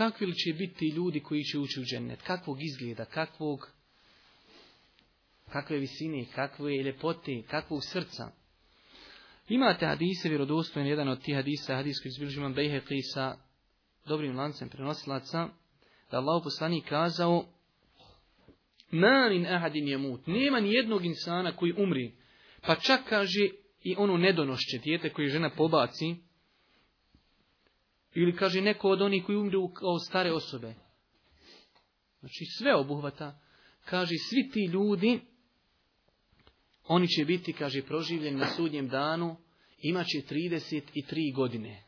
kakvi li će biti ljudi koji će ući u džennet, kakvog izgleda, kakvog, kakve visine, kakve ljepote, kakvog srca. Imate hadise vjerodostojen, jedan od tih hadisa, hadis koji izbilježi imam sa dobrim lancem prenosilaca, da Allah poslani kazao, Ma min ahadin nema ni jednog insana koji umri, pa čak kaže i ono nedonošće dijete koje žena pobaci, ili kaže neko od onih koji umru kao stare osobe. Znači sve obuhvata. Kaže svi ti ljudi, oni će biti, kaže, proživljeni na sudnjem danu, imat 33 godine.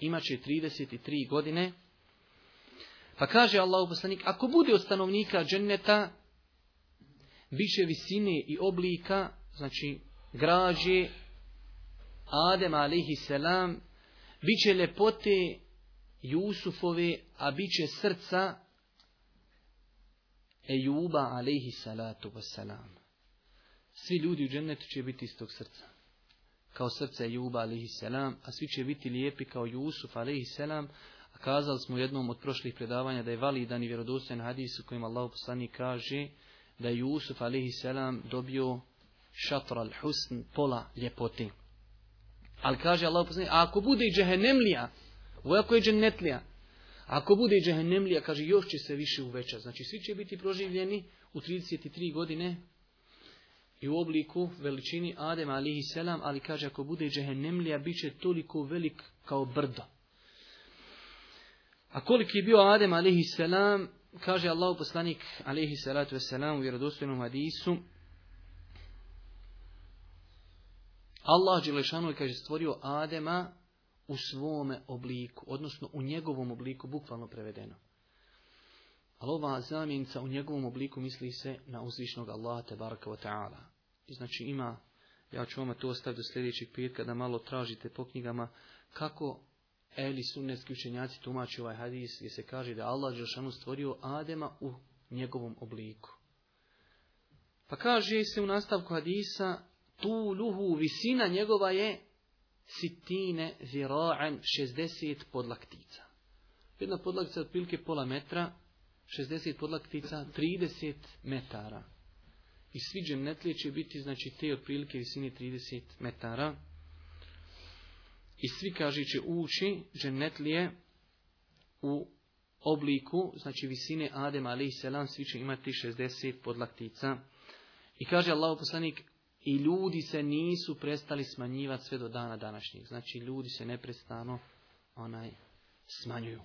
Imaće 33 godine. Pa kaže Allah uposlanik, ako bude od stanovnika dženneta, će visine i oblika, znači građe, Adem alihi selam će ljepote Jusufove, a će srca Ejuba alaihi salatu wasalam. Svi ljudi u džennetu će biti iz tog srca. Kao srce Ejuba alaihi salam, a svi će biti lijepi kao Jusuf alaihi salam. A kazali smo u jednom od prošlih predavanja da je validan i vjerodostojan hadis u kojem Allah poslani kaže da je Jusuf alaihi salam dobio šatra al-husn, pola ljepote. Ali kaže Allah poslanik, a ako bude i džehennemlija, ako je džennetlija, ako bude i džehennemlija, kaže, još će se više uveća. Znači, svi će biti proživljeni u 33 godine i u obliku veličini Adem alihi selam, ali kaže, ako bude i džehennemlija, bit će toliko velik kao brdo. A koliki je bio Adem alihi selam, kaže Allah poslanik alihi salatu veselam u vjerodostojnom hadisu, Allah Đelešanu kaže, stvorio Adema u svome obliku, odnosno u njegovom obliku, bukvalno prevedeno. Ali ova zamjenica u njegovom obliku misli se na uzvišnog Allaha te baraka znači ima, ja ću vam to ostaviti do sljedećeg petka da malo tražite po knjigama kako Eli sunnetski učenjaci tumači ovaj hadis gdje se kaže da Allah Đelešanu stvorio Adema u njegovom obliku. Pa kaže se u nastavku hadisa luhu, visina njegova je sitine zira'an, 60 podlaktica. Jedna podlaktica otprilike pola metra, 60 podlaktica, 30 metara. I svi džemnetlije će biti, znači, te otprilike visine 30 metara. I svi, kaže, će ući džemnetlije u obliku, znači visine Adem i selam, svi će imati 60 podlaktica. I kaže Allah poslanik, i ljudi se nisu prestali smanjivati sve do dana današnjeg. Znači ljudi se neprestano onaj smanjuju.